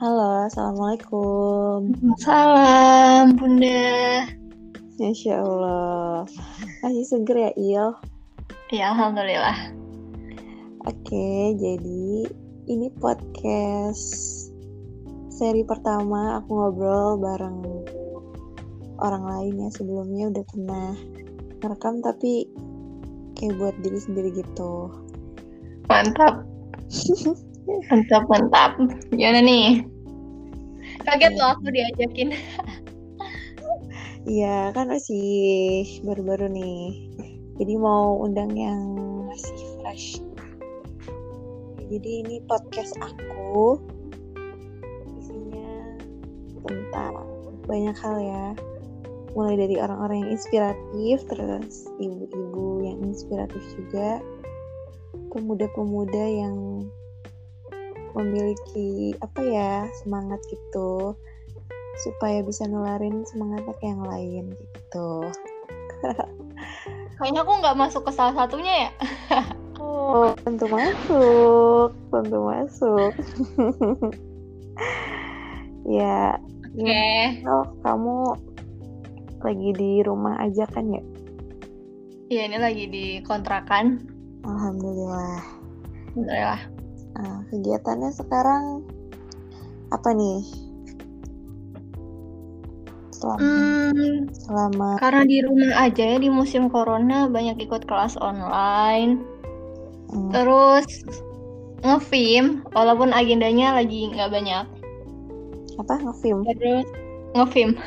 Halo, Assalamualaikum. Salam, Bunda. Masya Allah. Masih seger ya, Il? Ya, Alhamdulillah. Oke, jadi ini podcast seri pertama aku ngobrol bareng orang lain ya sebelumnya udah pernah ngerekam tapi kayak buat diri sendiri gitu. Mantap. mantap, mantap. Gimana nih? Kaget loh aku diajakin. Iya, kan masih baru-baru nih. Jadi mau undang yang masih fresh. Jadi ini podcast aku. Isinya tentang banyak hal ya. Mulai dari orang-orang yang inspiratif, terus ibu-ibu yang inspiratif juga. Pemuda-pemuda yang memiliki apa ya semangat gitu supaya bisa nularin semangatnya ke yang lain gitu. Kayaknya aku nggak masuk ke salah satunya ya. oh, tentu masuk, tentu masuk. ya. Oke. Okay. Oh, kamu lagi di rumah aja kan ya? Iya, ini lagi di kontrakan. Alhamdulillah. Alhamdulillah. Nah, kegiatannya sekarang apa nih? Selama, hmm, selama karena di rumah aja ya di musim corona banyak ikut kelas online. Hmm. Terus ngefilm walaupun agendanya lagi nggak banyak. Apa ngefilm? Terus ngefilm.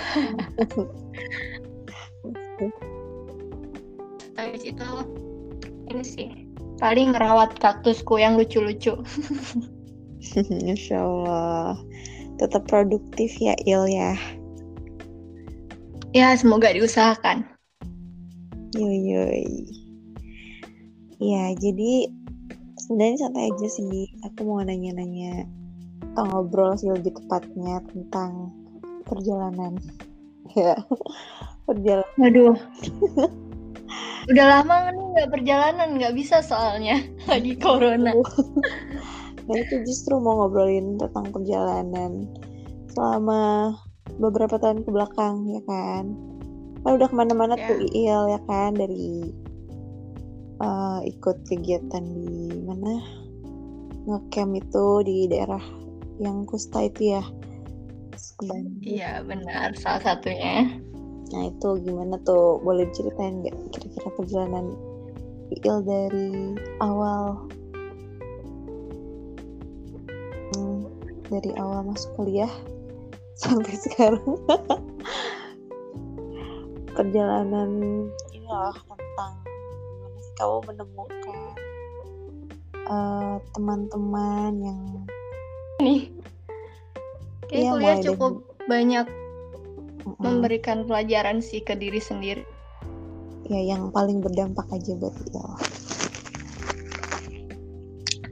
Habis itu ini sih paling ngerawat kaktusku yang lucu-lucu. Masya Allah. Tetap produktif ya Il ya. Ya semoga diusahakan. Yoi yoi. Ya jadi sebenarnya santai aja sih. Aku mau nanya-nanya atau ngobrol sih lebih tepatnya tentang perjalanan. Ya perjalanan. Waduh. Udah lama nih nggak perjalanan, nggak bisa soalnya lagi corona. nah itu justru mau ngobrolin tentang perjalanan selama beberapa tahun ke belakang ya kan. Kan udah ke mana-mana yeah. tuh Il ya kan dari uh, ikut kegiatan di mana ngecamp itu di daerah yang Kusta itu ya. Iya benar salah satunya. Nah itu gimana tuh? Boleh diceritain nggak kira-kira perjalanan Il dari awal. Hmm, dari awal masuk kuliah sampai sekarang. Perjalanan ini loh tentang gimana sih kamu menemukan teman-teman uh, yang nih. Kayak ya, kuliah cukup banyak memberikan pelajaran sih ke diri sendiri ya yang paling berdampak aja buat dia.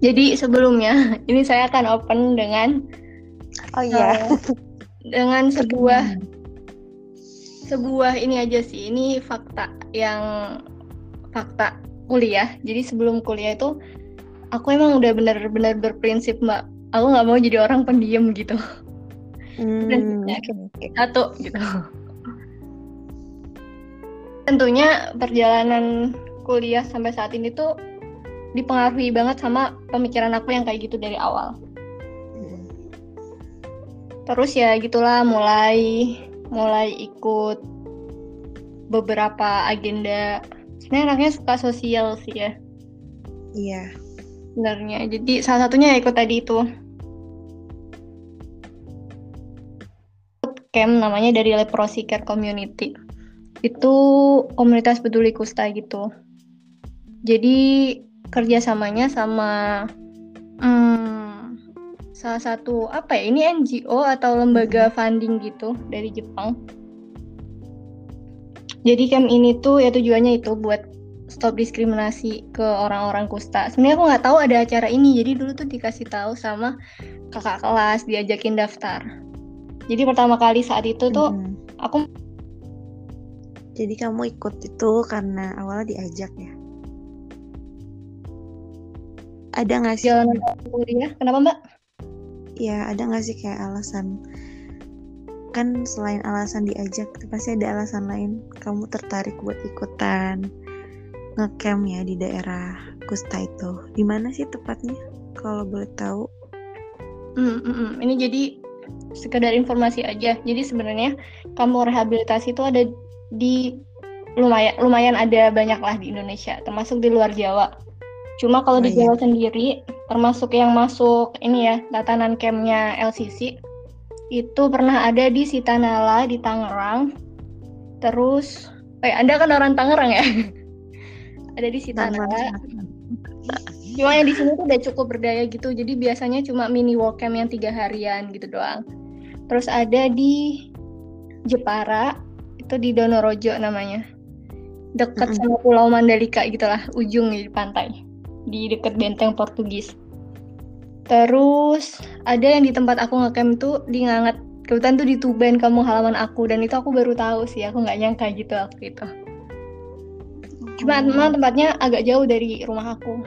Jadi sebelumnya ini saya akan open dengan oh iya. uh, dengan sebuah sebuah ini aja sih. Ini fakta yang fakta kuliah. Jadi sebelum kuliah itu aku emang udah benar-benar berprinsip mbak aku nggak mau jadi orang pendiam gitu. Hmm, satu gitu. Tentunya perjalanan kuliah sampai saat ini tuh dipengaruhi banget sama pemikiran aku yang kayak gitu dari awal. Hmm. Terus ya gitulah mulai mulai ikut beberapa agenda. Sebenarnya anaknya suka sosial sih ya. Iya. Sebenarnya. Jadi salah satunya ya ikut tadi itu camp namanya dari Leprosy Care Community. Itu komunitas peduli kusta gitu. Jadi kerjasamanya sama hmm, salah satu apa ya ini NGO atau lembaga hmm. funding gitu dari Jepang. Jadi camp ini tuh ya tujuannya itu buat stop diskriminasi ke orang-orang kusta. Sebenarnya aku nggak tahu ada acara ini, jadi dulu tuh dikasih tahu sama kakak kelas diajakin daftar. Jadi pertama kali saat itu tuh hmm. aku Jadi kamu ikut itu karena awalnya diajak ya? Ada nggak sih? Jalan kuliah, kenapa mbak? ya ada nggak sih kayak alasan kan selain alasan diajak pasti ada alasan lain kamu tertarik buat ikutan ngecamp ya di daerah Kusta itu di mana sih tepatnya kalau boleh tahu mm, mm, mm. ini jadi sekedar informasi aja jadi sebenarnya kamu rehabilitasi itu ada di lumayan lumayan ada banyak lah di Indonesia termasuk di luar Jawa. Cuma kalau oh, di iya. Jawa sendiri termasuk yang masuk ini ya tatanan campnya LCC itu pernah ada di Sitanala di Tangerang. Terus eh Anda kan orang Tangerang ya? Ada di Sitanala. Cuma yang di sini tuh udah cukup berdaya gitu jadi biasanya cuma mini walk camp yang tiga harian gitu doang. Terus ada di Jepara itu di Donorojo namanya. Dekat mm -hmm. sama Pulau Mandalika gitulah ujung di pantai. Di dekat benteng Portugis. Terus ada yang di tempat aku ngecamp tuh di Ngangat. Kebetulan tuh di Tuban kamu halaman aku. Dan itu aku baru tahu sih aku nggak nyangka gitu waktu itu. Cuma memang tempatnya agak jauh dari rumah aku.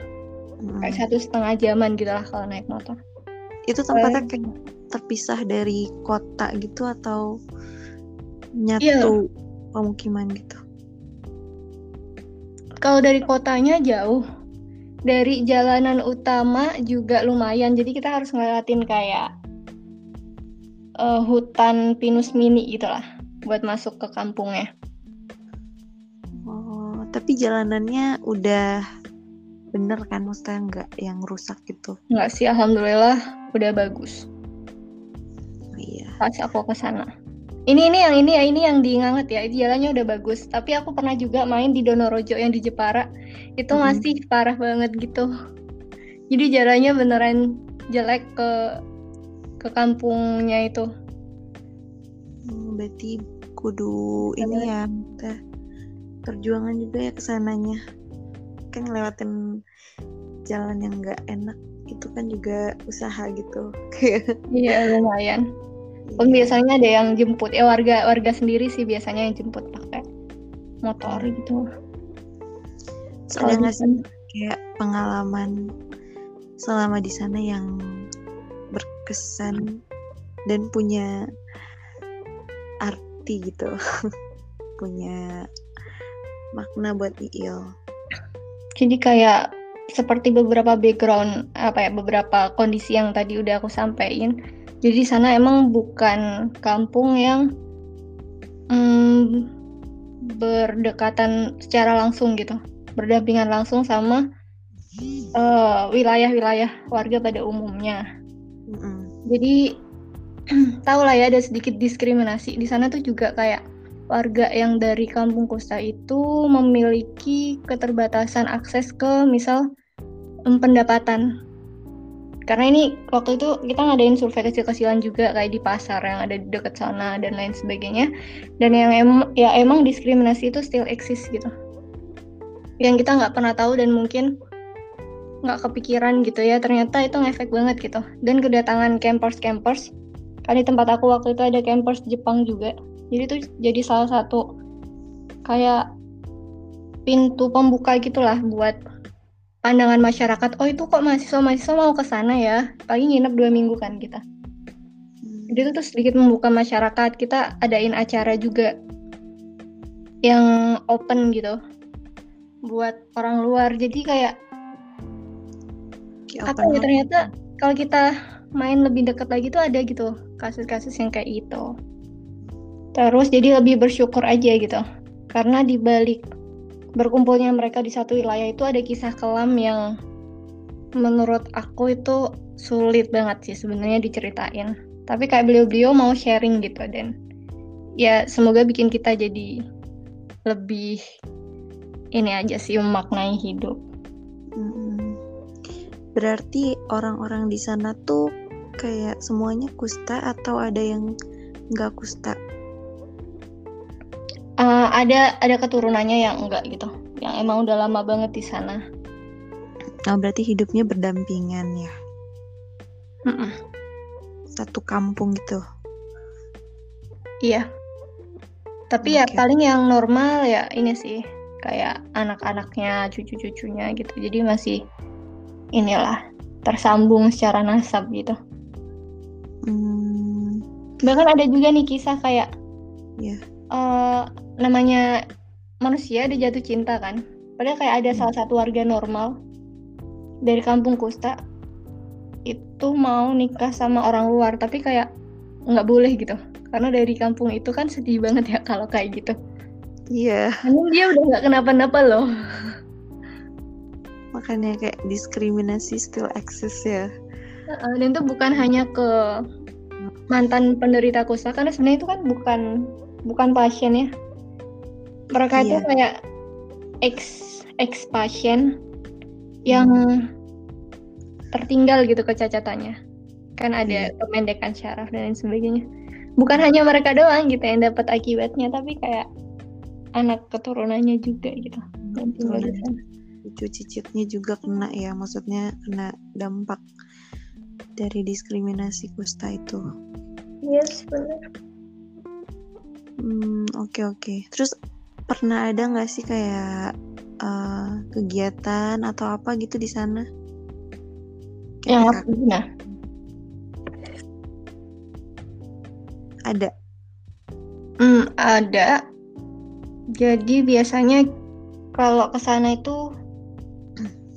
Hmm. kayak satu setengah jaman gitu lah kalau naik motor. Itu tempatnya kayak terpisah dari kota gitu atau nyatu iya. pemukiman gitu kalau dari kotanya jauh, dari jalanan utama juga lumayan. Jadi kita harus ngelewatin kayak uh, hutan pinus mini gitu lah buat masuk ke kampungnya. Oh, tapi jalanannya udah bener kan maksudnya nggak yang rusak gitu? Nggak sih, alhamdulillah udah bagus. Oh, iya. Pas aku ke sana ini ini yang ini ya ini yang diingat ya. Jalannya udah bagus. Tapi aku pernah juga main di Donorojo yang di Jepara. Itu hmm. masih parah banget gitu. Jadi jalannya beneran jelek ke ke kampungnya itu. Hmm, berarti kudu ini ya perjuangan juga ya ke sananya. Kan ngelewatin jalan yang nggak enak itu kan juga usaha gitu. Iya lumayan Pun biasanya ada yang jemput ya warga warga sendiri sih biasanya yang jemput pakai motor gitu. Ada nggak sih kayak pengalaman selama di sana yang berkesan dan punya arti gitu, punya makna buat Iil. Jadi kayak seperti beberapa background apa ya beberapa kondisi yang tadi udah aku sampaikan jadi sana emang bukan kampung yang hmm, berdekatan secara langsung gitu, berdampingan langsung sama eh, wilayah-wilayah uh, warga pada umumnya. Mm-hmm. Jadi tahu lah ya ada sedikit diskriminasi di sana tuh juga kayak warga yang dari kampung Kusta itu memiliki keterbatasan akses ke misal pendapatan karena ini waktu itu kita ngadain survei kecil-kecilan juga kayak di pasar yang ada di dekat sana dan lain sebagainya. Dan yang em ya emang diskriminasi itu still exist gitu. Yang kita nggak pernah tahu dan mungkin nggak kepikiran gitu ya ternyata itu ngefek banget gitu. Dan kedatangan campers-campers kan di tempat aku waktu itu ada campers Jepang juga. Jadi itu jadi salah satu kayak pintu pembuka gitulah buat pandangan masyarakat oh itu kok mahasiswa mahasiswa mau ke sana ya? Paling nginep dua minggu kan kita. Hmm. jadi itu tuh sedikit membuka masyarakat. Kita adain acara juga yang open gitu buat orang luar. Jadi kayak ya, apa ya ternyata kalau kita main lebih dekat lagi tuh ada gitu kasus-kasus yang kayak itu terus jadi lebih bersyukur aja gitu. Karena di balik berkumpulnya mereka di satu wilayah itu ada kisah kelam yang menurut aku itu sulit banget sih sebenarnya diceritain. Tapi kayak beliau-beliau mau sharing gitu dan ya semoga bikin kita jadi lebih ini aja sih memaknai hidup. Berarti orang-orang di sana tuh kayak semuanya kusta atau ada yang nggak kusta? Uh, ada ada keturunannya yang enggak gitu. Yang emang udah lama banget di sana. Oh berarti hidupnya berdampingan ya? Mm -mm. satu kampung gitu? Iya. Tapi okay. ya paling yang normal ya ini sih. Kayak anak-anaknya cucu-cucunya gitu. Jadi masih inilah tersambung secara nasab gitu. Hmm, Bahkan ada juga nih kisah kayak ya. Eh, namanya manusia dia jatuh cinta kan. Padahal kayak ada Hmm. salah satu warga normal dari kampung Kusta itu mau nikah sama orang luar tapi kayak nggak boleh gitu karena dari kampung itu kan sedih banget ya kalau kayak gitu Iya, Namun dia udah nggak kenapa-napa loh makanya kayak diskriminasi still exist ya. Dan itu bukan hanya ke mantan penderita kusta karena sebenarnya itu kan bukan bukan pasien ya. Mereka itu Iya. kayak ex ex pasien yang tertinggal gitu kecacatannya. Kan ada Iya. kependekan syaraf dan lain sebagainya. Bukan hanya mereka doang gitu yang dapat akibatnya tapi kayak anak keturunannya juga gitu. Cucu cicitnya juga kena ya, maksudnya kena dampak dari diskriminasi kusta itu. yes benar Hmm, oke oke. Terus pernah ada nggak sih kayak eh, kegiatan atau apa gitu di sana? yang apa nah ada. Hmm, ada. Jadi biasanya kalau ke sana itu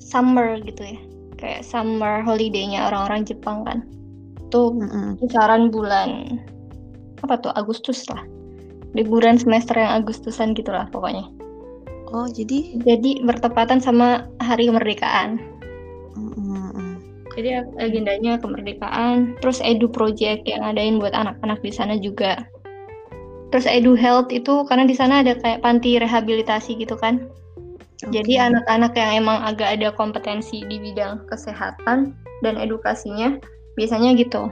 summer gitu ya. Kayak summer holiday-nya orang-orang Jepang kan. Tuh kisaran bulan apa tuh Agustus lah. Liburan semester yang Agustusan gitu lah pokoknya. Oh jadi, Jadi bertepatan sama hari kemerdekaan. Jadi agendanya kemerdekaan, terus edu project yang adain buat anak-anak di sana juga. Terus edu health itu karena di sana ada kayak panti rehabilitasi gitu kan. Jadi Oke. anak-anak yang emang agak ada kompetensi di bidang kesehatan dan edukasinya biasanya gitu.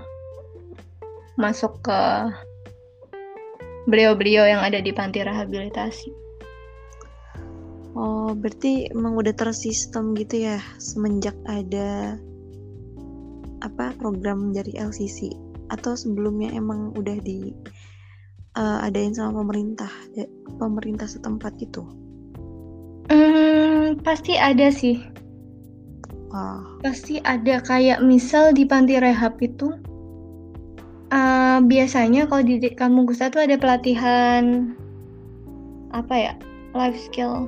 Masuk ke beliau-beliau yang ada di panti rehabilitasi. Oh berarti emang udah tersistem gitu ya semenjak ada apa program dari LCC atau sebelumnya emang udah di eh, adain sama pemerintah ya, pemerintah setempat gitu. Hmm, pasti ada sih. Wah. Pasti ada kayak misal di panti rehab itu eh, biasanya kalau di kampung Gusta tuh ada pelatihan apa ya life skill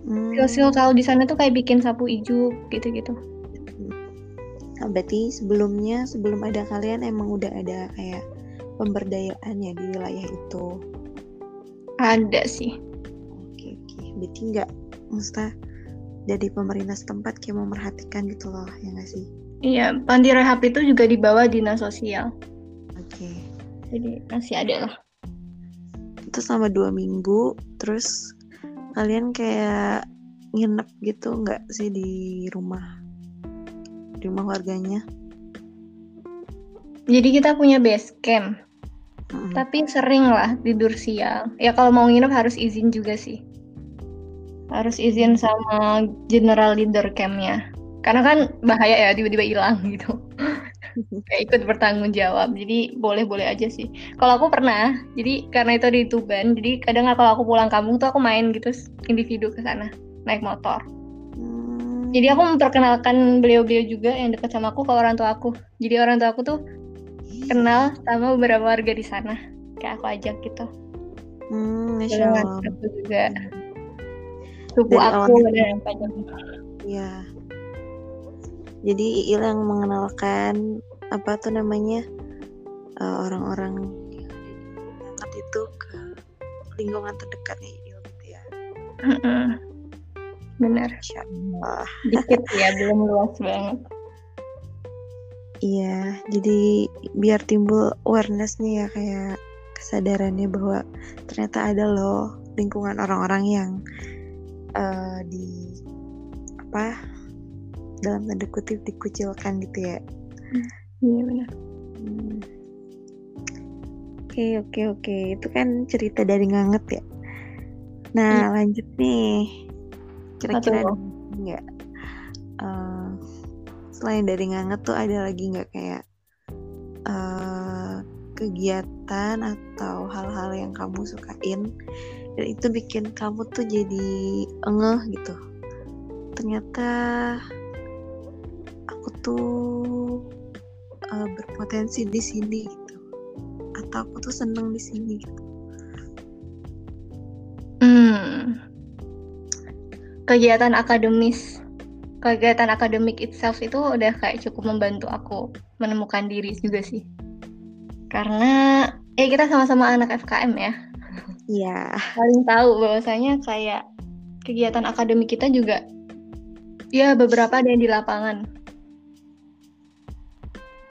Hmm. skill-skill kalau di sana tuh kayak bikin sapu ijuk gitu-gitu Nah, berarti sebelumnya sebelum ada kalian emang udah ada kayak pemberdayaan ya di wilayah itu. ada sih Oke oke. Berarti nggak maksudnya dari pemerintah setempat kayak memerhatikan gitu loh ya nggak sih? iya panti rehab itu juga di bawah dinas sosial Oke. jadi masih ada lah Itu selama dua minggu terus kalian kayak nginep gitu nggak sih di rumah di rumah warganya? jadi kita punya base camp Mm-mm. tapi sering lah tidur siang ya kalau mau nginep harus izin juga sih harus izin sama general leader campnya karena kan bahaya ya tiba-tiba hilang gitu ikut bertanggung jawab. Jadi boleh-boleh aja sih. Kalau aku pernah jadi karena itu di Tuban jadi kadang kalau aku pulang kampung tuh aku main gitu individu ke sana naik motor. Hmm. jadi aku memperkenalkan beliau-beliau juga yang dekat sama aku ke orang tua aku. Jadi orang tua aku tuh kenal sama beberapa warga di sana. Kayak aku ajak gitu. Hmm, Masya dengan Allah. aku juga. Suku Dari aku dan banyak Iya. Jadi Iil yang mengenalkan apa tuh namanya eh, orang-orang yang di Banget itu ke lingkungan terdekatnya Iil gitu ya. Mm-mm. benar Allah. dikit ya belum luas banget Iya, jadi biar timbul awareness-nya ya kayak kesadarannya bahwa ternyata ada loh lingkungan orang-orang yang eh, di apa dalam tanda kutip dikucilkan gitu ya. iya benar Hmm. Oke oke oke itu kan cerita dari nganget ya. Nah lanjut nih kira-kira nggak eh, selain dari nganget tuh ada lagi nggak kayak eh, kegiatan atau hal-hal yang kamu sukain dan itu bikin kamu tuh jadi engeh gitu. Ternyata tuh uh, berpotensi di sini gitu atau aku tuh seneng di sini gitu hmm. kegiatan akademis kegiatan akademik itself itu udah kayak cukup membantu aku menemukan diri juga sih karena eh kita sama-sama anak FKM ya Iya. Paling tahu bahwasanya kayak kegiatan akademik kita juga ya beberapa ada yang di lapangan.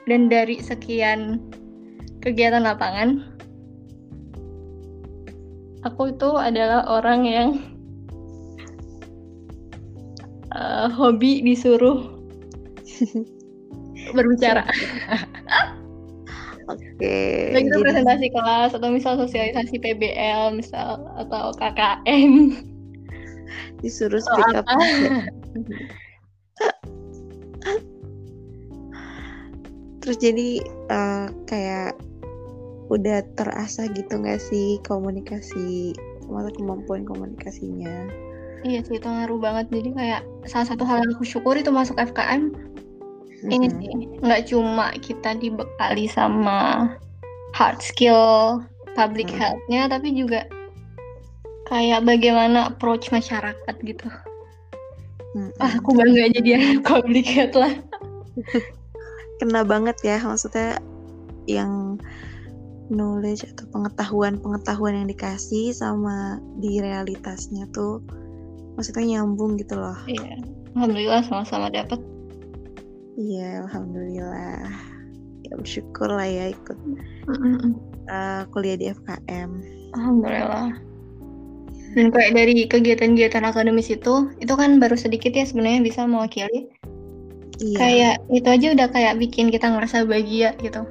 Dan dari sekian kegiatan lapangan, aku itu adalah orang yang uh, hobi disuruh berbicara. Oke. Okay, Baik itu jadi... presentasi kelas atau misal sosialisasi PBL misal atau KKN. Disuruh speak up. Terus jadi uh, kayak udah terasa gitu nggak sih komunikasi sama kemampuan komunikasinya? Iya sih itu ngaruh banget. Jadi kayak salah satu hal yang aku syukuri itu masuk FKM mm-hmm. ini sih nggak cuma kita dibekali sama hard skill public mm. health-nya tapi juga kayak bagaimana approach masyarakat gitu. Mm-hmm. Ah, aku bangga jadi public health lah. Kena banget ya maksudnya yang knowledge atau pengetahuan-pengetahuan yang dikasih sama di realitasnya tuh maksudnya nyambung gitu loh. Iya. Alhamdulillah sama-sama dapat Iya, alhamdulillah. Ya bersyukur lah ya ikut uh, kuliah di FKM. Alhamdulillah. Dan kayak dari kegiatan-kegiatan akademis itu, itu kan baru sedikit ya sebenarnya bisa mewakili. Iya. Kayak itu aja udah kayak bikin kita ngerasa bahagia gitu.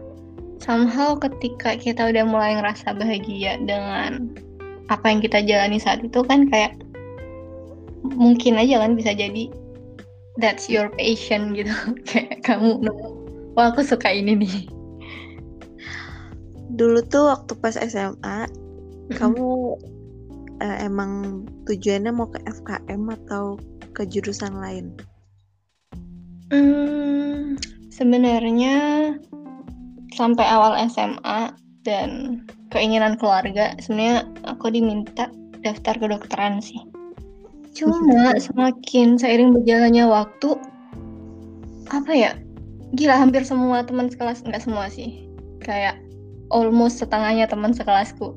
Somehow ketika kita udah mulai ngerasa bahagia dengan apa yang kita jalani saat itu kan kayak mungkin aja kan bisa jadi that's your passion gitu kayak kamu wah aku suka ini nih dulu tuh waktu pas SMA mm-hmm. kamu uh, emang tujuannya mau ke FKM atau ke jurusan lain hmm, sebenarnya sampai awal SMA dan keinginan keluarga sebenarnya aku diminta daftar kedokteran sih Cuma semakin seiring berjalannya waktu, apa ya? Gila hampir semua teman sekelas nggak semua sih. Kayak almost setengahnya teman sekelasku.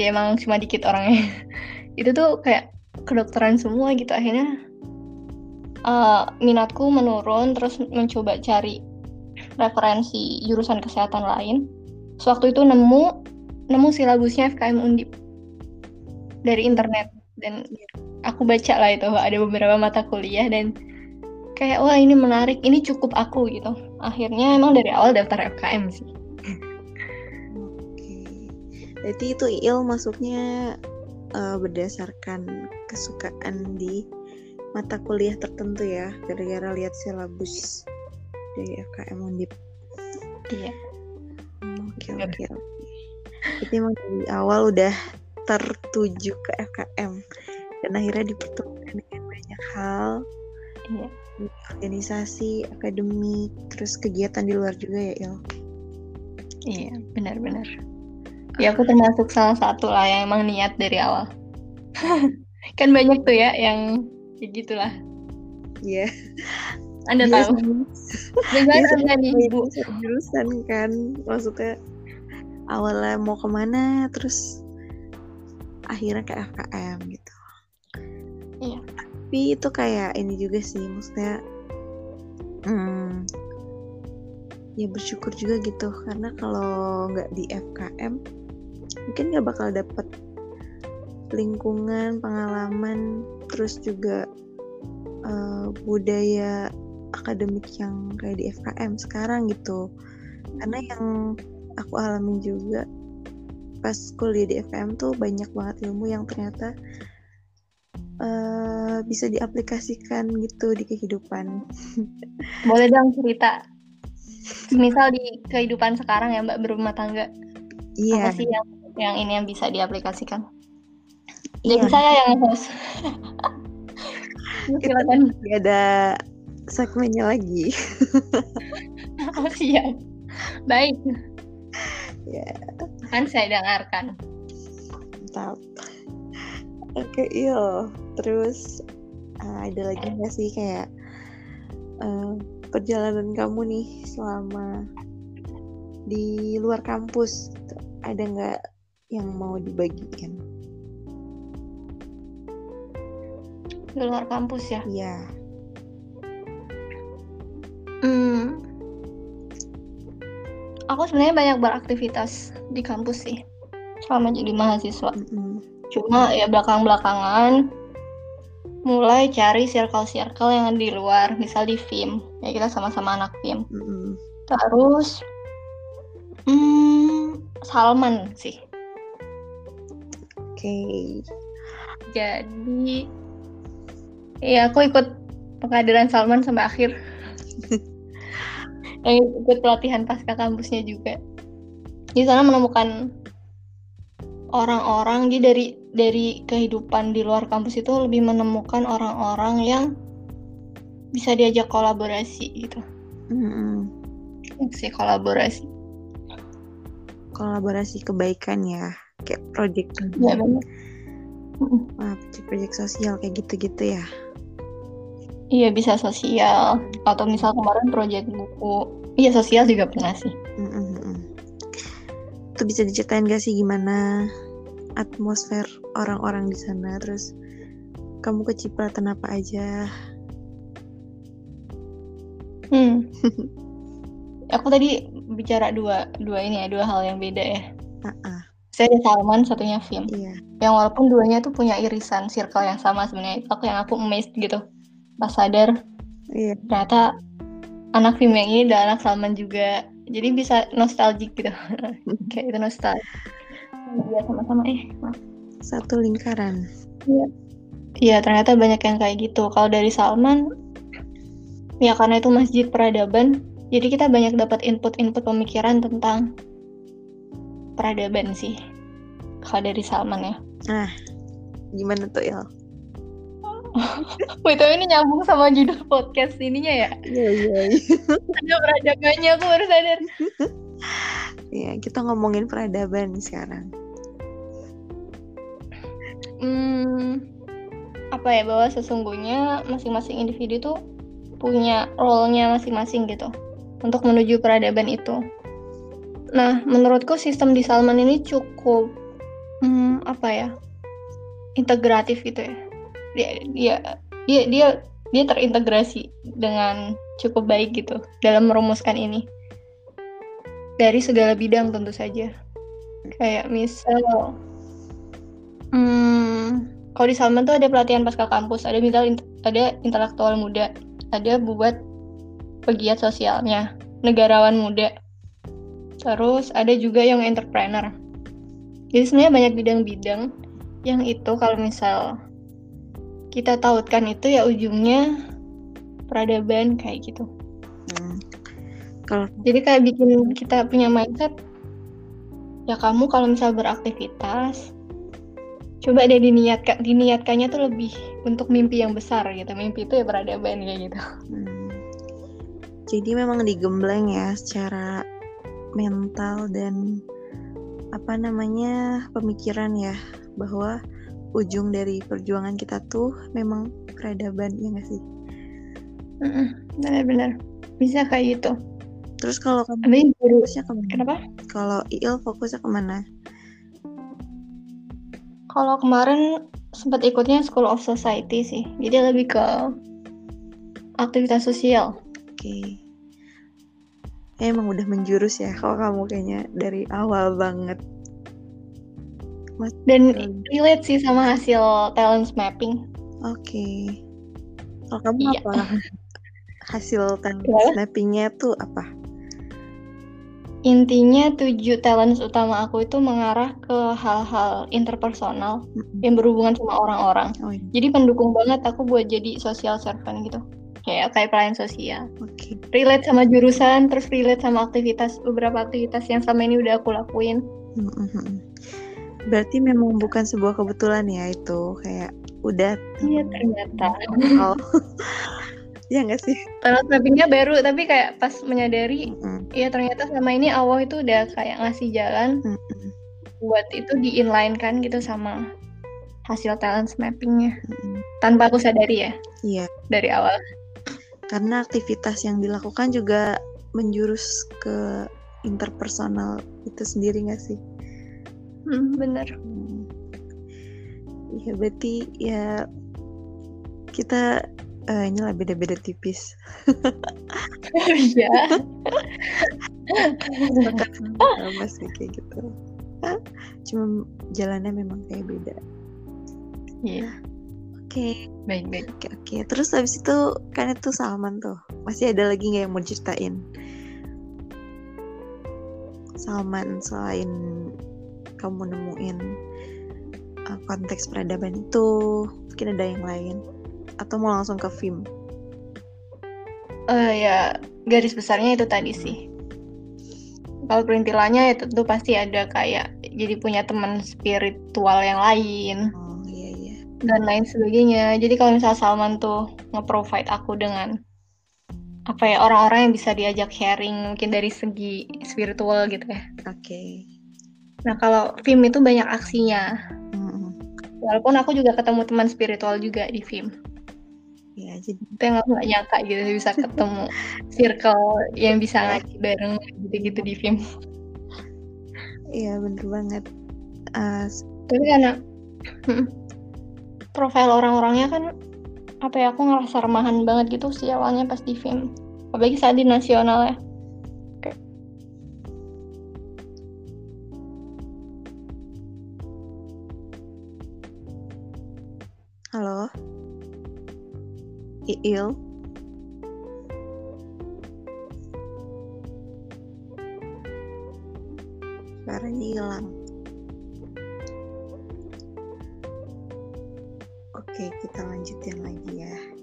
Ya emang cuma dikit orangnya. Itu tuh kayak kedokteran semua gitu akhirnya uh, minatku menurun terus mencoba cari referensi jurusan kesehatan lain. Sewaktu itu nemu nemu silabusnya FKM Undip. Dari internet. Dan aku baca lah itu ada beberapa mata kuliah dan kayak wah ini menarik ini cukup aku gitu. Akhirnya emang dari awal daftar FKM sih. Berarti itu il masuknya uh, berdasarkan kesukaan di mata kuliah tertentu ya gara-gara lihat silabus dari FKM Undip. Iya. Oke oke oke. Jadi emang dari awal udah tertuju ke FKM dan akhirnya dipertemukan dengan banyak hal. Iya. organisasi akademik terus kegiatan di luar juga ya Il? Iya benar-benar ya aku termasuk salah satu lah yang emang niat dari awal. Kan banyak tuh ya yang kayak gitulah. Iya. Yeah. anda tahu. Biasanya nih ibu jurusan kan. Maksudnya awalnya mau ke mana terus akhirnya ke FKM gitu. Iya. Tapi itu kayak ini juga sih, maksudnya hmm, ya bersyukur juga gitu. Karena kalau nggak di FKM mungkin nggak bakal dapet lingkungan, pengalaman, terus juga uh, budaya akademik yang kayak di FKM sekarang gitu. Karena yang aku alamin juga pas kuliah di FKM tuh banyak banget ilmu yang ternyata uh, bisa diaplikasikan gitu di kehidupan. Boleh dong cerita. Misal di kehidupan sekarang ya Mbak berumah tangga. Iya. Apa sih yang yang ini yang bisa diaplikasikan? Jadi iya. saya yang host. Silakan. Ada segmennya lagi. Oh siap. Baik. Ya, Kan saya dengarkan. mantap. Oke, iya. Terus uh, ada lagi nggak sih kayak uh, perjalanan kamu nih selama di luar kampus? Ada nggak yang mau dibagikan? Di luar kampus ya. Iya. Hmm. Aku sebenarnya banyak beraktivitas di kampus sih. Selama jadi mahasiswa. Mm-mm. Cuma ya belakang-belakangan mulai cari circle-circle yang di luar, misal di FIM. Ya kita sama-sama anak FIM. Mm-mm. Terus hmm, Salman sih. Oke. Jadi ya aku ikut penghadiran Salman sampai akhir. yang ikut pelatihan pasca kampusnya juga. Di sana menemukan orang-orang jadi dari dari kehidupan di luar kampus itu lebih menemukan orang-orang yang bisa diajak kolaborasi gitu. Mm-mm. Si kolaborasi. Kolaborasi kebaikan ya, kayak project Ya benar. ah, project sosial kayak gitu-gitu ya. Iya bisa sosial atau misal kemarin proyek buku. Iya sosial juga pernah sih. Mm-mm-mm. Itu bisa diceritain gak sih gimana atmosfer orang-orang di sana? Terus kamu kecipratan apa aja? Hmm. Aku tadi bicara dua dua ini ya dua hal yang beda ya. Ah, Saya ada Salman, satunya Film. iya. Yang walaupun duanya tuh punya irisan circle yang sama sebenarnya. Aku yang aku amazed gitu. Pas sadar Iya. ternyata anak Film yang ini dan anak Salman juga. Jadi bisa nostalgic gitu. Kayak itu nostalgia. Iya sama-sama eh. maaf. Satu lingkaran. Iya, ternyata banyak yang kayak gitu. Kalau dari Salman, ya karena itu masjid peradaban, jadi kita banyak dapat input-input pemikiran tentang peradaban sih. Kalau dari Salman ya. Gimana tuh Il? Wih, tapi ini nyambung sama judul podcast ininya ya. Iya iya. iya. Ada peradabannya, aku baru sadar. Iya, kita ngomongin peradaban sekarang. Hmm, apa ya, bahwa sesungguhnya masing-masing individu tuh punya role-nya masing-masing gitu untuk menuju peradaban itu. Nah, menurutku sistem di Salman ini cukup hmm, apa ya integratif gitu ya. Dia dia dia dia dia terintegrasi dengan cukup baik gitu dalam merumuskan ini dari segala bidang tentu saja. Kayak misal, hmm, kalau di Salman tuh ada pelatihan pasca kampus, ada misal ada intelektual muda, ada buat pegiat sosialnya, negarawan muda. Terus ada juga yang entrepreneur. Jadi sebenarnya banyak bidang-bidang yang itu kalau misal kita tautkan itu ya ujungnya peradaban kayak gitu. Hmm. Kalau Jadi kayak bikin kita punya mindset ya kamu kalau misal beraktivitas coba deh diniatkan diniatkannya tuh lebih untuk mimpi yang besar gitu. Mimpi itu ya peradaban kayak gitu. Hmm. Jadi memang digembleng ya secara mental dan apa namanya pemikiran ya bahwa ujung dari perjuangan kita tuh memang peradaban ya nggak sih? Benar-benar bisa kayak gitu. Terus kalau kamu guru fokusnya ke mana? kenapa? Kalau Il fokusnya ke mana? Kalau kemarin sempat ikutnya School of Society sih. Jadi lebih ke aktivitas sosial. Oke. Emang udah menjurus ya kalau kamu kayaknya dari awal banget. Dan Hmm. relate sih sama hasil talent mapping. Oke. Kalau kamu Iya. apa? Hasil talent Kenapa? mappingnya tuh apa? Intinya tujuh talents utama aku itu mengarah ke hal-hal interpersonal Mm-mm. yang berhubungan sama orang-orang. Oh iya. Jadi pendukung banget aku buat jadi social servant gitu. Kayak kayak pelayan sosial. Oke. Relate sama jurusan, terus relate sama aktivitas beberapa aktivitas yang selama ini udah aku lakuin. Mm-mm. Berarti memang bukan sebuah kebetulan ya itu kayak udah Iya ternyata. Oh. Iya nggak sih? Mappingnya baru tapi kayak pas menyadari Mm-mm. Iya ternyata sama ini Allah itu udah kayak ngasih jalan Mm -mm. buat itu di inline kan gitu sama hasil talent mappingnya Mm -mm. tanpa aku sadari ya Iya, dari awal. karena aktivitas yang dilakukan juga menjurus ke interpersonal itu sendiri nggak sih? Hmm, bener. Hmm. Iya berarti ya kita eh, inilah beda-beda tipis. Iya. Sepakat sama sih kayak gitu. Cuma jalannya memang kayak beda. Iya. Oke, Baik-baik. oke, oke. Terus habis itu kan itu Salman tuh. Masih ada lagi nggak yang mau ceritain? Salman selain kamu nemuin uh, konteks peradaban itu, mungkin ada yang lain? Atau mau langsung ke film? Eh ya garis besarnya itu tadi sih. Kalau perintilannya ya tentu pasti ada kayak jadi punya teman spiritual yang lain Oh iya iya. dan lain sebagainya. Jadi kalau misal Salman tuh nge-provide aku dengan apa ya orang-orang yang bisa diajak sharing mungkin dari segi spiritual gitu ya. Oke. Nah kalau film itu banyak aksinya. Mm-mm. Walaupun aku juga ketemu teman spiritual juga di film. Ya jadi Itu yang aku nggak nyangka gitu bisa ketemu circle yang bisa ngaji bareng gitu-gitu di film. iya bener banget. Uh, Tapi karena hmm, profil orang-orangnya kan apa ya aku ngerasa remahan banget gitu sih awalnya pas di film. Apalagi saat di nasional ya. Halo. Iil. Suaranya hilang. Oke, kita lanjutin lagi ya.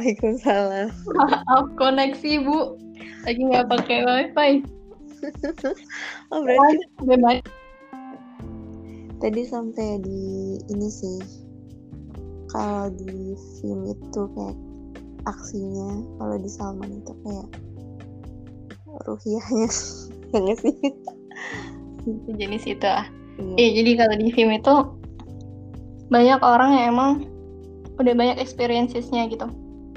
Waalaikumsalam. Maaf koneksi bu. Lagi nggak pakai wifi. Oh, berarti Bebas. tadi sampai di ini sih. Kalau di film itu kayak aksinya, kalau di Salman itu kayak ruhiahnya. Ya nggak sih? Jenis itu ah. Iya. Iya, jadi kalau di film itu banyak orang yang emang udah banyak experiences-nya gitu.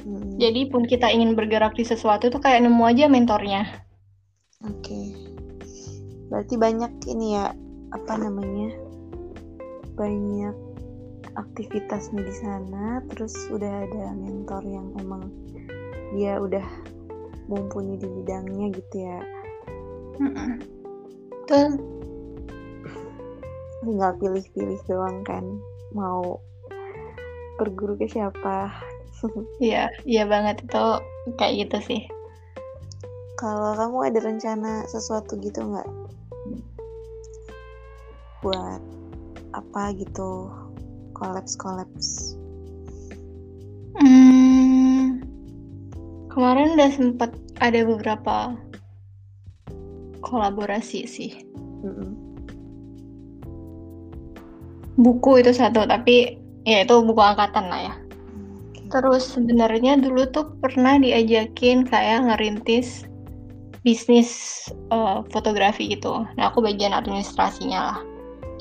Hmm, Jadi pun kita ingin bergerak di sesuatu itu kayak nemu aja mentornya. Oke. Berarti banyak ini ya, apa namanya? Banyak aktivitasnya di sana, terus udah ada mentor yang emang dia udah mumpuni di bidangnya gitu ya. Tuh, Tinggal pilih-pilih doang kan, mau berguru ke siapa. iya, iya banget itu kayak gitu sih. Kalau kamu ada rencana sesuatu gitu nggak? Buat apa gitu? Kolaps-kolaps. Hmm, kemarin udah sempat ada beberapa kolaborasi sih. Mm-mm. Buku itu satu, tapi ya itu buku angkatan lah ya. Terus sebenarnya dulu tuh pernah diajakin kayak ngerintis bisnis eh, fotografi gitu. Nah aku bagian administrasinya lah.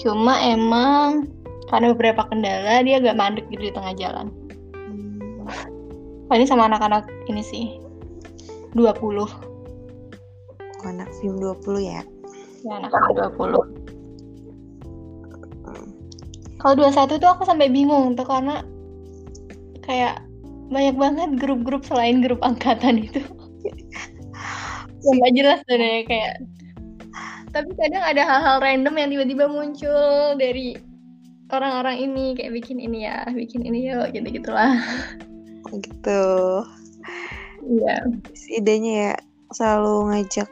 Cuma emang karena beberapa kendala dia agak mandek gitu di tengah jalan. Oh, ini sama anak-anak ini sih 20 oh, anak film 20 ya. ya anak-anak 20 Hmm. kalau 21 tuh aku sampai bingung tuh karena kayak banyak banget grup-grup selain grup angkatan itu. Yang gak jelas sebenarnya kayak tapi kadang ada hal-hal random yang tiba-tiba muncul dari orang-orang ini kayak bikin ini ya bikin ini ya gitu gitulah gitu. Iya. Idenya ya selalu ngajak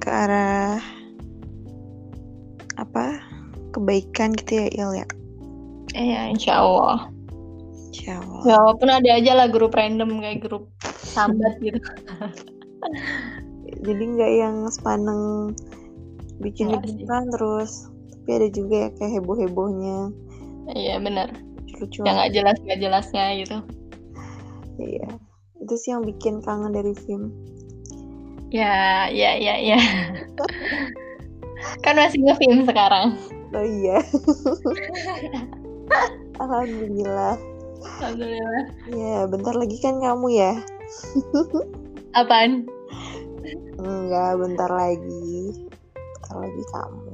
ke arah apa? Kebaikan gitu ya Il ya? Iya insya Allah insya Allah ya walaupun ada aja lah grup random kayak grup sambat gitu. Jadi nggak yang sepaneng bikin sih. liburan terus tapi ada juga ya kayak heboh hebohnya iya benar. Lucu yang nggak jelas nggak jelasnya gitu. Iya. Itu sih yang bikin kangen dari film ya ya ya ya. Kan masih nge-film sekarang. Oh iya. Alhamdulillah alhamdulillah ya bentar lagi kan kamu ya? Apaan? Enggak bentar lagi. Bentar lagi kamu.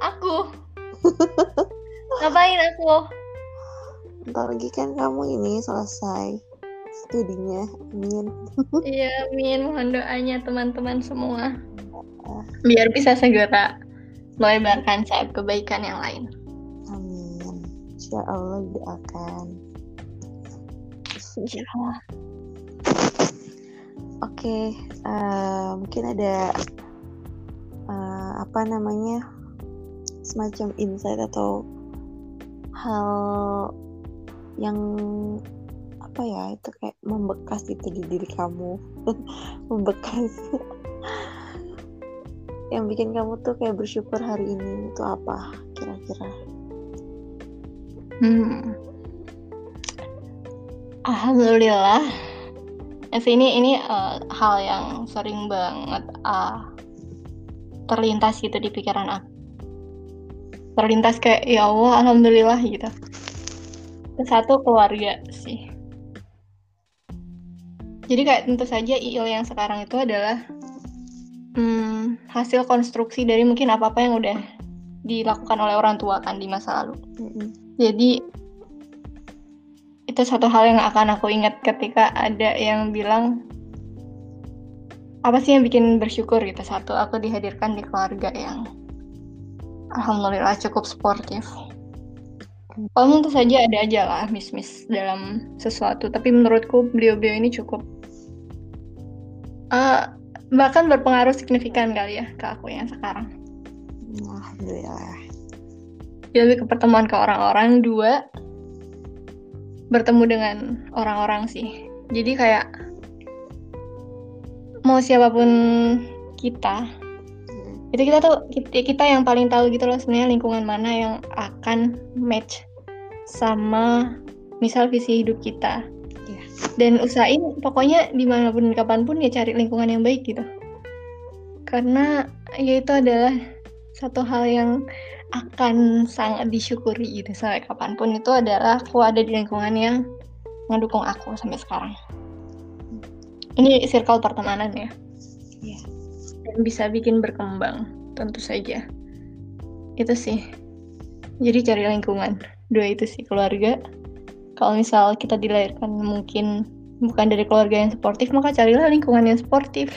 Aku? Ngapain aku? Bentar lagi kan kamu ini selesai studinya amin. Iya amin. Mohon doanya teman-teman semua. Biar bisa segera melebarkan sayap kebaikan yang lain insya Allah doakan. Oke, eh, mungkin ada eh, apa namanya semacam insight atau hal yang apa ya itu kayak membekas itu di diri kamu. Membekas. Yang bikin kamu tuh kayak bersyukur hari ini itu apa kira-kira Hmm. Alhamdulillah. Sih, ini ini eh, hal yang sering banget ah, terlintas gitu di pikiran aku. Terlintas kayak ya Allah, alhamdulillah gitu. Satu keluarga sih. Jadi kayak tentu saja IIL yang sekarang itu adalah hmm, hasil konstruksi dari mungkin apa-apa yang udah dilakukan oleh orang tua kan di masa lalu. Mm-mm. Jadi itu satu hal yang akan aku ingat ketika ada yang bilang apa sih yang bikin bersyukur gitu satu aku dihadirkan di keluarga yang alhamdulillah cukup sportif. Walaupun tentu saja ada aja lah miss-miss dalam sesuatu, tapi menurutku beliau-beliau ini cukup eh, bahkan berpengaruh signifikan kali ya ke aku yang sekarang. Alhamdulillah Jadi lebih ke pertemuan ke orang-orang dua bertemu dengan orang-orang sih. Jadi kayak mau siapa pun kita itu kita tuh kita, kita yang paling tahu gitu loh sebenarnya lingkungan mana yang akan match sama misal visi hidup kita. Iya. dan usahain pokoknya di mana pun kapan pun ya cari lingkungan yang baik gitu. Karena ya itu adalah satu hal yang akan sangat disyukuri gitu sampai kapan pun itu adalah aku ada di lingkungan yang mendukung aku sampai sekarang. Ini circle pertemanan ya. Iya. Dan bisa bikin berkembang tentu saja. Itu sih. Jadi cari lingkungan. Dua itu sih keluarga. Kalau misal kita dilahirkan mungkin bukan dari keluarga yang sportif, maka carilah lingkungan yang sportif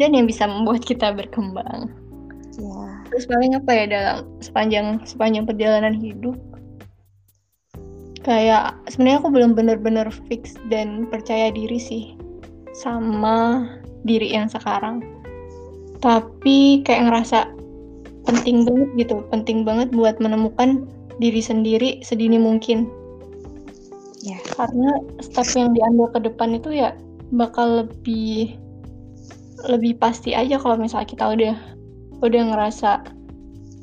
dan yang bisa membuat kita berkembang. ya Terus paling apa ya dalam sepanjang sepanjang perjalanan hidup kayak sebenarnya aku belum bener-bener fix dan percaya diri sih sama diri yang sekarang. Tapi kayak ngerasa penting banget gitu, penting banget buat menemukan diri sendiri sedini mungkin. ya Karena step yang diambil ke depan itu ya bakal lebih lebih pasti aja kalau misalnya kita udah udah ngerasa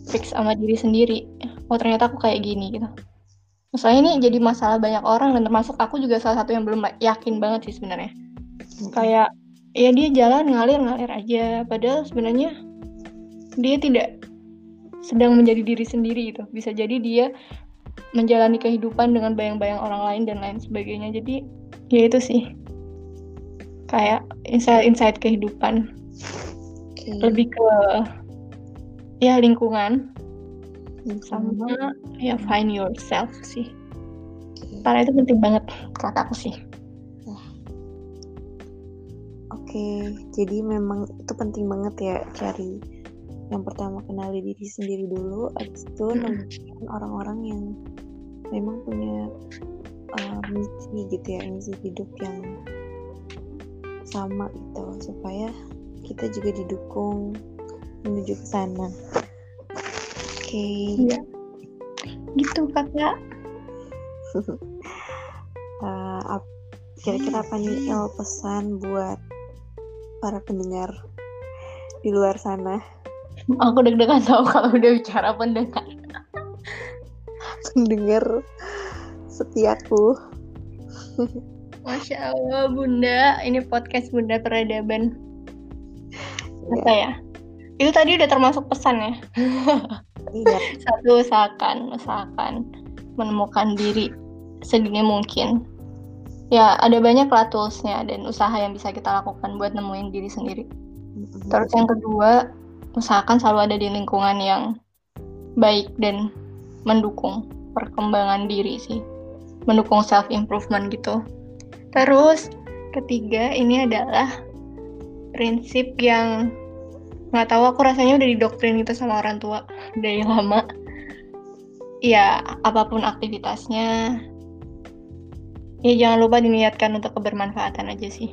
fix sama diri sendiri. Oh ternyata aku kayak gini gitu. Masalah ini jadi masalah banyak orang dan termasuk aku juga salah satu yang belum yakin banget sih sebenarnya. Kayak ya dia jalan ngalir ngalir aja padahal sebenarnya dia tidak sedang menjadi diri sendiri gitu. Bisa jadi dia menjalani kehidupan dengan bayang-bayang orang lain dan lain sebagainya. Jadi ya itu sih. Kayak insight-insight kehidupan. Oke. Lebih ke ya lingkungan. Hmm. sama ya find yourself sih. Karena itu penting banget kata aku sih. Oke, Oke, jadi memang itu penting banget ya cari yang pertama kenali diri sendiri dulu, habis itu nemuin orang-orang yang memang punya uh, misi gitu ya, misi hidup yang sama gitu. Supaya kita juga didukung menuju ke sana. Oke. Okay. Iya. Gitu kakak. uh, kira-kira apa nih El pesan buat para pendengar di luar sana? Aku deg-degan tau kalau udah bicara pendengar. pendengar setiaku. Masya Allah Bunda, ini podcast Bunda Peradaban. Apa ya? Itu tadi udah termasuk pesan ya? Iya. Satu usahakan, usahakan menemukan diri sedini mungkin. Ya ada banyak lah toolsnya dan usaha yang bisa kita lakukan buat nemuin diri sendiri. Terus yang kedua, usahakan selalu ada di lingkungan yang baik dan mendukung perkembangan diri sih. Mendukung self improvement gitu. Terus ketiga ini adalah prinsip yang nggak tahu aku rasanya udah didoktrin itu sama orang tua dari lama. Ya apa pun aktivitasnya, ya jangan lupa diniatkan untuk kebermanfaatan aja sih.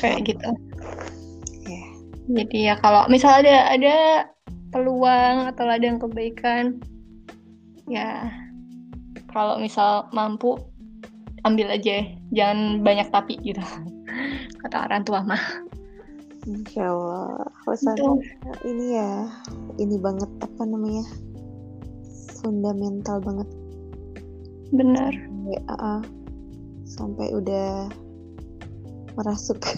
Kayak gitu. Yeah. Jadi ya kalau misal ada ada peluang atau ada yang kebaikan, ya kalau misal mampu ambil aja jangan banyak tapi gitu kata orang tua mah Insya Allah pesannya ini ya ini banget apa namanya fundamental banget. Benar. Ya, uh, sampai udah merasuk.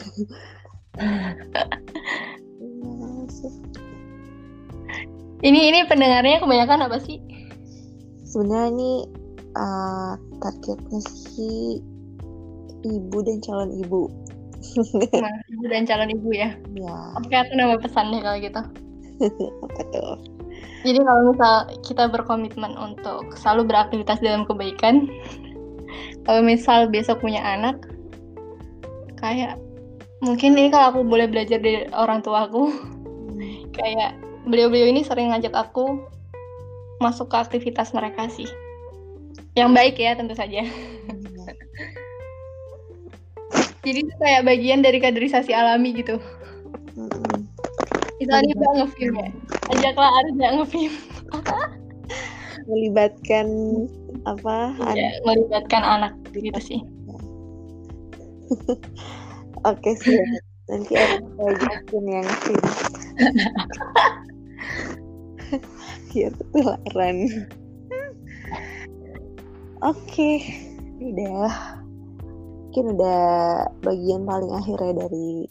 Ini ini pendengarnya kebanyakan apa sih? Sebenarnya ini uh, targetnya sih ibu dan calon ibu. Nah, ibu dan calon ibu ya. Ya. Oke, aku nama pesannya kalau gitu. Apa tuh? Jadi kalau misal kita berkomitmen untuk selalu beraktivitas dalam kebaikan, kalau misal besok punya anak, kayak mungkin ini kalau aku boleh belajar dari orang tua aku, hmm. kayak beliau-beliau ini sering ngajak aku masuk ke aktivitas mereka sih yang baik ya tentu saja. Jadi itu kayak bagian dari kaderisasi alami gitu. Hmm. Misalnya Mbak ngefilm ya, ajaklah Arja ngefilm. melibatkan apa? Ya, melibatkan anak gitu sih. Oke sih, nanti ada ajakin yang film. Biar ketularan. Oke, udah. Mungkin udah bagian paling akhir ya dari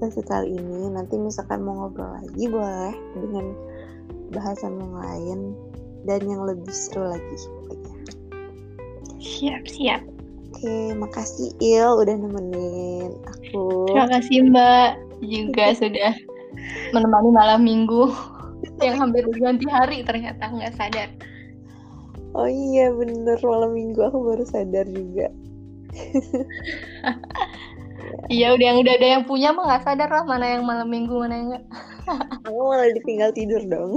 sesi kali ini. Nanti misalkan mau ngobrol lagi boleh dengan bahasan yang lain dan yang lebih seru lagi pokoknya. Siap, siap. Oke, makasih Il udah nemenin aku. Terima kasih Mbak juga sudah menemani malam minggu yang hampir berganti hari ternyata nggak sadar. Oh iya bener malam minggu aku baru sadar juga. Iya udah yang udah ada yang punya mah nggak sadar lah mana yang malam minggu mana yang enggak. aku malah ditinggal tidur dong.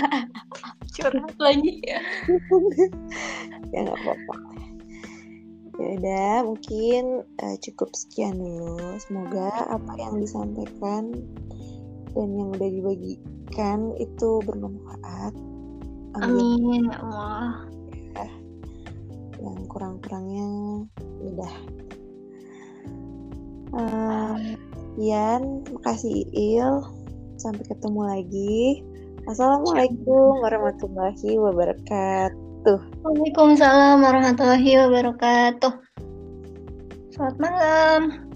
Curhat lagi ya. ya nggak apa-apa. Ya udah mungkin uh, cukup sekian dulu. Semoga apa yang disampaikan dan yang udah dibagikan itu bermanfaat Amin ya Allah. Ya, yang kurang-kurangnya udah. Ian, makasih Il. Sampai ketemu lagi. Assalamualaikum warahmatullahi wabarakatuh. Waalaikumsalam warahmatullahi wabarakatuh. Selamat malam.